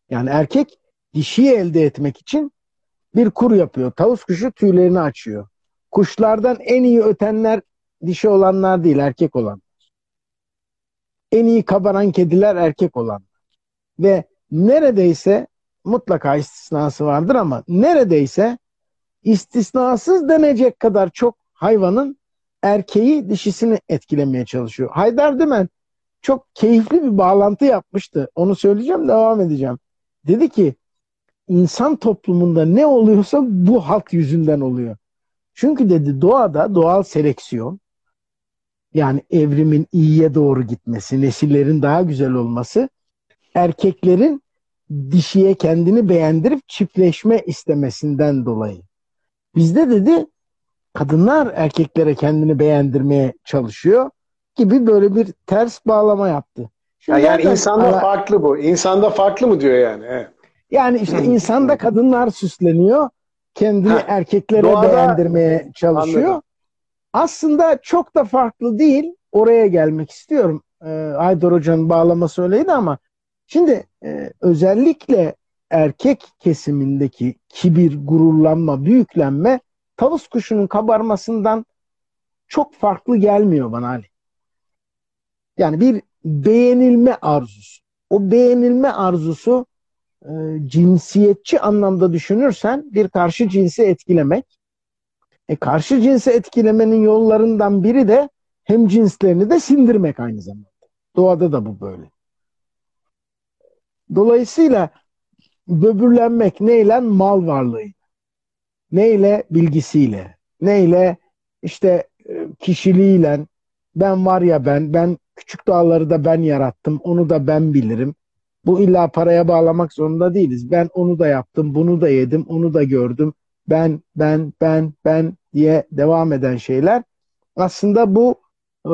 Yani erkek dişiyi elde etmek için bir kur yapıyor. Tavus kuşu tüylerini açıyor. Kuşlardan en iyi ötenler dişi olanlar değil, erkek olan. En iyi kabaran kediler erkek olan. Ve neredeyse mutlaka istisnası vardır ama neredeyse istisnasız denecek kadar çok hayvanın erkeği dişisini etkilemeye çalışıyor. Haydar Dümen çok keyifli bir bağlantı yapmıştı. Onu söyleyeceğim, devam edeceğim. Dedi ki insan toplumunda ne oluyorsa bu halk yüzünden oluyor. Çünkü dedi doğada doğal seleksiyon yani evrimin iyiye doğru gitmesi, nesillerin daha güzel olması erkeklerin dişiye kendini beğendirip çiftleşme istemesinden dolayı. Bizde dedi kadınlar erkeklere kendini beğendirmeye çalışıyor gibi böyle bir ters bağlama yaptı. Şimdi yani insanda ara... farklı bu. İnsanda farklı mı diyor yani? Evet. Yani işte insanda kadınlar süsleniyor. Kendini ha, erkeklere doğada... beğendirmeye çalışıyor. Anladım. aslında çok da farklı değil. Oraya gelmek istiyorum. E, Aydor Hoca'nın bağlaması öyleydi ama şimdi e, özellikle erkek kesimindeki kibir, gururlanma, büyüklenme tavus kuşunun kabarmasından çok farklı gelmiyor bana Ali. Yani bir beğenilme arzusu. O beğenilme arzusu e, cinsiyetçi anlamda düşünürsen bir karşı cinsi etkilemek. E, karşı cinsi etkilemenin yollarından biri de hem cinslerini de sindirmek aynı zamanda. Doğada da bu böyle. Dolayısıyla böbürlenmek neyle? Mal varlığı. Neyle? Bilgisiyle. Neyle? İşte e, kişiliğiyle. Ben var ya ben, ben küçük dağları da ben yarattım, onu da ben bilirim. Bu illa paraya bağlamak zorunda değiliz. Ben onu da yaptım, bunu da yedim, onu da gördüm. Ben, ben, ben, ben diye devam eden şeyler. Aslında bu e,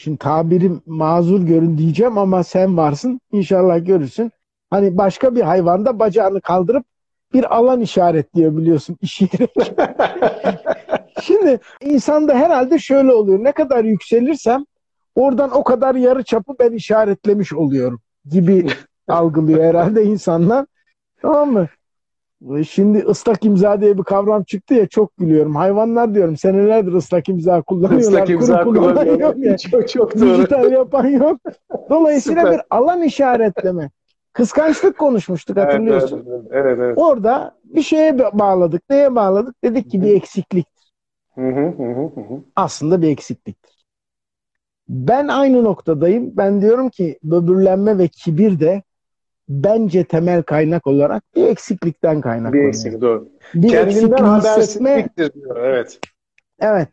şimdi tabirim mazur görün diyeceğim ama sen varsın. İnşallah görürsün. Hani başka bir hayvanda bacağını kaldırıp bir alan işaretliyor biliyorsun iş yeri. Şimdi insanda herhalde şöyle oluyor. Ne kadar yükselirsem oradan o kadar yarı çapı ben işaretlemiş oluyorum gibi algılıyor herhalde insanlar. Tamam mı? Şimdi ıslak imza diye bir kavram çıktı ya çok gülüyorum. Hayvanlar diyorum senelerdir ıslak imza kullanıyorlar. Islak imza kullanıyor. Ya. Çok, çok doğru. Dijital yapan yok. Dolayısıyla Süper. bir alan işaretleme. Kıskançlık konuşmuştuk hatırlıyorsun. Evet, evet, evet. Orada bir şeye bağladık. Neye bağladık? Dedik ki bir eksikliktir. Hı hı hı hı. Aslında bir eksikliktir. Ben aynı noktadayım. Ben diyorum ki böbürlenme ve kibir de bence temel kaynak olarak bir eksiklikten kaynaklanıyor. Bir eksiklik doğru. Bir Kendinden habersizliktir diyor. Evet. Evet.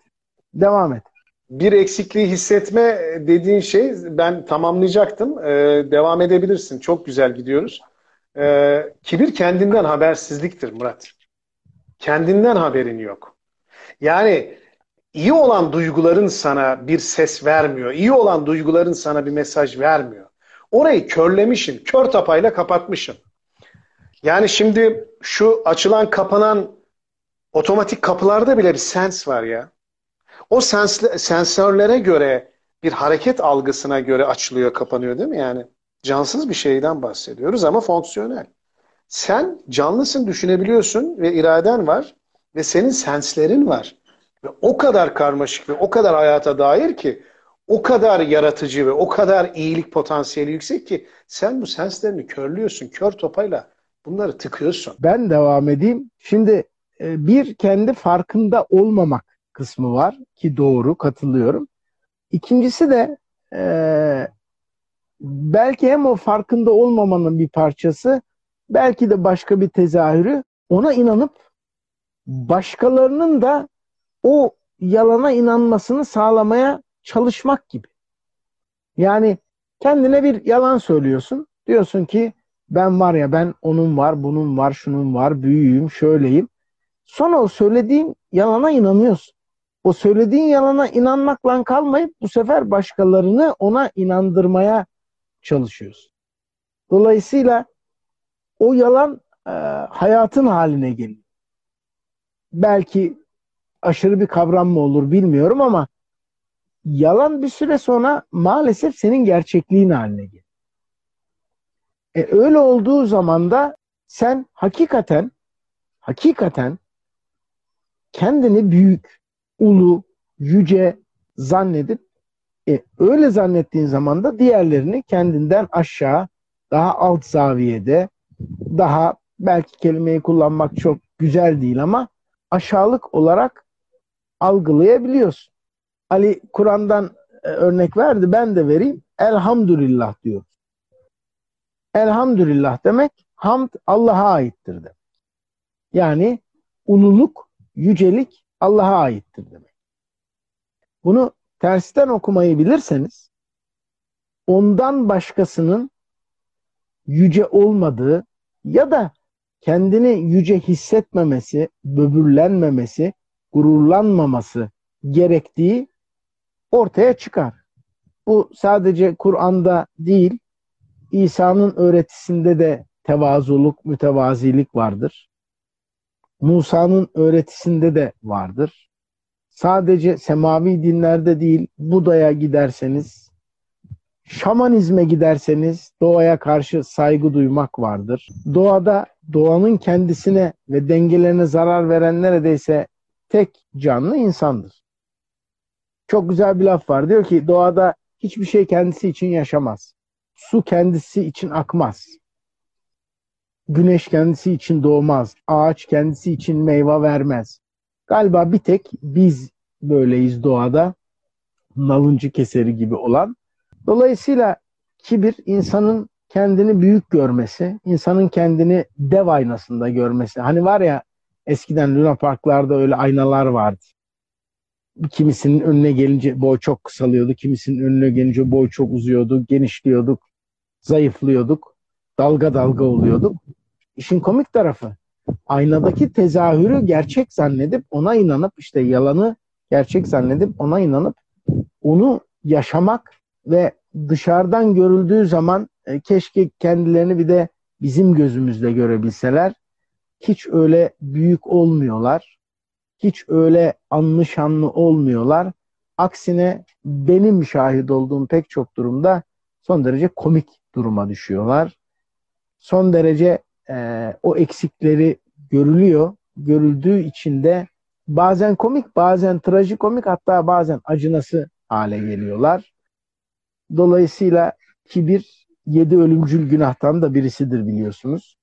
Devam et bir eksikliği hissetme dediğin şey ben tamamlayacaktım. Ee, devam edebilirsin. Çok güzel gidiyoruz. Ee, kibir kendinden habersizliktir Murat. Kendinden haberin yok. Yani iyi olan duyguların sana bir ses vermiyor. İyi olan duyguların sana bir mesaj vermiyor. Orayı körlemişim. Kör tapayla kapatmışım. Yani şimdi şu açılan kapanan otomatik kapılarda bile bir sens var ya. O sens, sensörlere göre bir hareket algısına göre açılıyor, kapanıyor değil mi? Yani cansız bir şeyden bahsediyoruz ama fonksiyonel. Sen canlısın, düşünebiliyorsun ve iraden var ve senin senslerin var. Ve o kadar karmaşık ve o kadar hayata dair ki o kadar yaratıcı ve o kadar iyilik potansiyeli yüksek ki sen bu senslerini körlüyorsun. Kör topayla bunları tıkıyorsun. Ben devam edeyim. Şimdi e, bir kendi farkında olmamak kısmı var ki doğru katılıyorum. İkincisi de e, belki hem o farkında olmamanın bir parçası belki de başka bir tezahürü ona inanıp başkalarının da o yalana inanmasını sağlamaya çalışmak gibi. Yani kendine bir yalan söylüyorsun. Diyorsun ki ben var ya ben onun var, bunun var, şunun var, büyüğüm, şöyleyim. Sonra o söylediğin yalana inanıyorsun o söylediğin yalana inanmakla kalmayıp bu sefer başkalarını ona inandırmaya çalışıyorsun. Dolayısıyla o yalan e, hayatın haline geliyor. Belki aşırı bir kavram mı olur bilmiyorum ama yalan bir süre sonra maalesef senin gerçekliğin haline geliyor. E, öyle olduğu zaman da sen hakikaten hakikaten kendini büyük, ulu, yüce zannedip e, öyle zannettiğin zaman da diğerlerini kendinden aşağı, daha alt zaviyede, daha belki kelimeyi kullanmak çok güzel değil ama aşağılık olarak algılayabiliyorsun. Ali Kur'an'dan e, örnek verdi ben de vereyim. Elhamdülillah diyor. Elhamdülillah demek hamd Allah'a aittir demek. Yani ululuk, yücelik Allah'a aittir demek. Bunu tersten okumayı bilirseniz ondan başkasının yüce olmadığı ya da kendini yüce hissetmemesi, böbürlenmemesi, gururlanmaması gerektiği ortaya çıkar. Bu sadece Kur'an'da değil, İsa'nın öğretisinde de tevazuluk, mütevazilik vardır. Musa'nın öğretisinde de vardır. sadece semavi dinlerde değil, Buda'ya giderseniz, şamanizme giderseniz doğaya karşı saygı duymak vardır. Doğada doğanın kendisine ve dengelerine zarar veren neredeyse tek canlı insandır. Çok güzel bir laf var. Diyor ki doğada hiçbir şey kendisi için yaşamaz. Su kendisi için akmaz. Güneş kendisi için doğmaz. Ağaç kendisi için meyve vermez. Galiba bir tek biz böyleyiz doğada. Nalıncı keseri gibi olan. Dolayısıyla kibir insanın kendini büyük görmesi, insanın kendini dev aynasında görmesi. Hani var ya eskiden Luna Parklarda öyle aynalar vardı. Kimisinin önüne gelince boy çok kısalıyordu, kimisinin önüne gelince boy çok uzuyordu, genişliyorduk, zayıflıyorduk, dalga dalga oluyorduk. İşin komik tarafı aynadaki tezahürü gerçek zannedip ona inanıp işte yalanı gerçek zannedip ona inanıp onu yaşamak ve dışarıdan görüldüğü zaman e, keşke kendilerini bir de bizim gözümüzde görebilseler. Hiç öyle büyük olmuyorlar. Hiç öyle anlı şanlı olmuyorlar. Aksine benim şahit olduğum pek çok durumda son derece komik duruma düşüyorlar. Son derece e, o eksikleri görülüyor. Görüldüğü için de bazen komik, bazen trajikomik hatta bazen acınası hale geliyorlar. Dolayısıyla kibir yedi ölümcül günahtan da birisidir biliyorsunuz.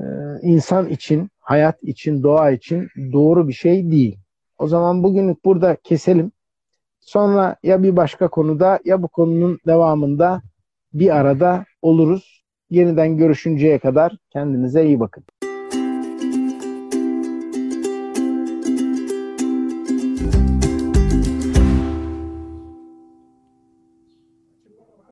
Ee, insan için, hayat için, doğa için doğru bir şey değil. O zaman bugünlük burada keselim. Sonra ya bir başka konuda ya bu konunun devamında bir arada oluruz. Yeniden görüşünceye kadar kendinize iyi bakın.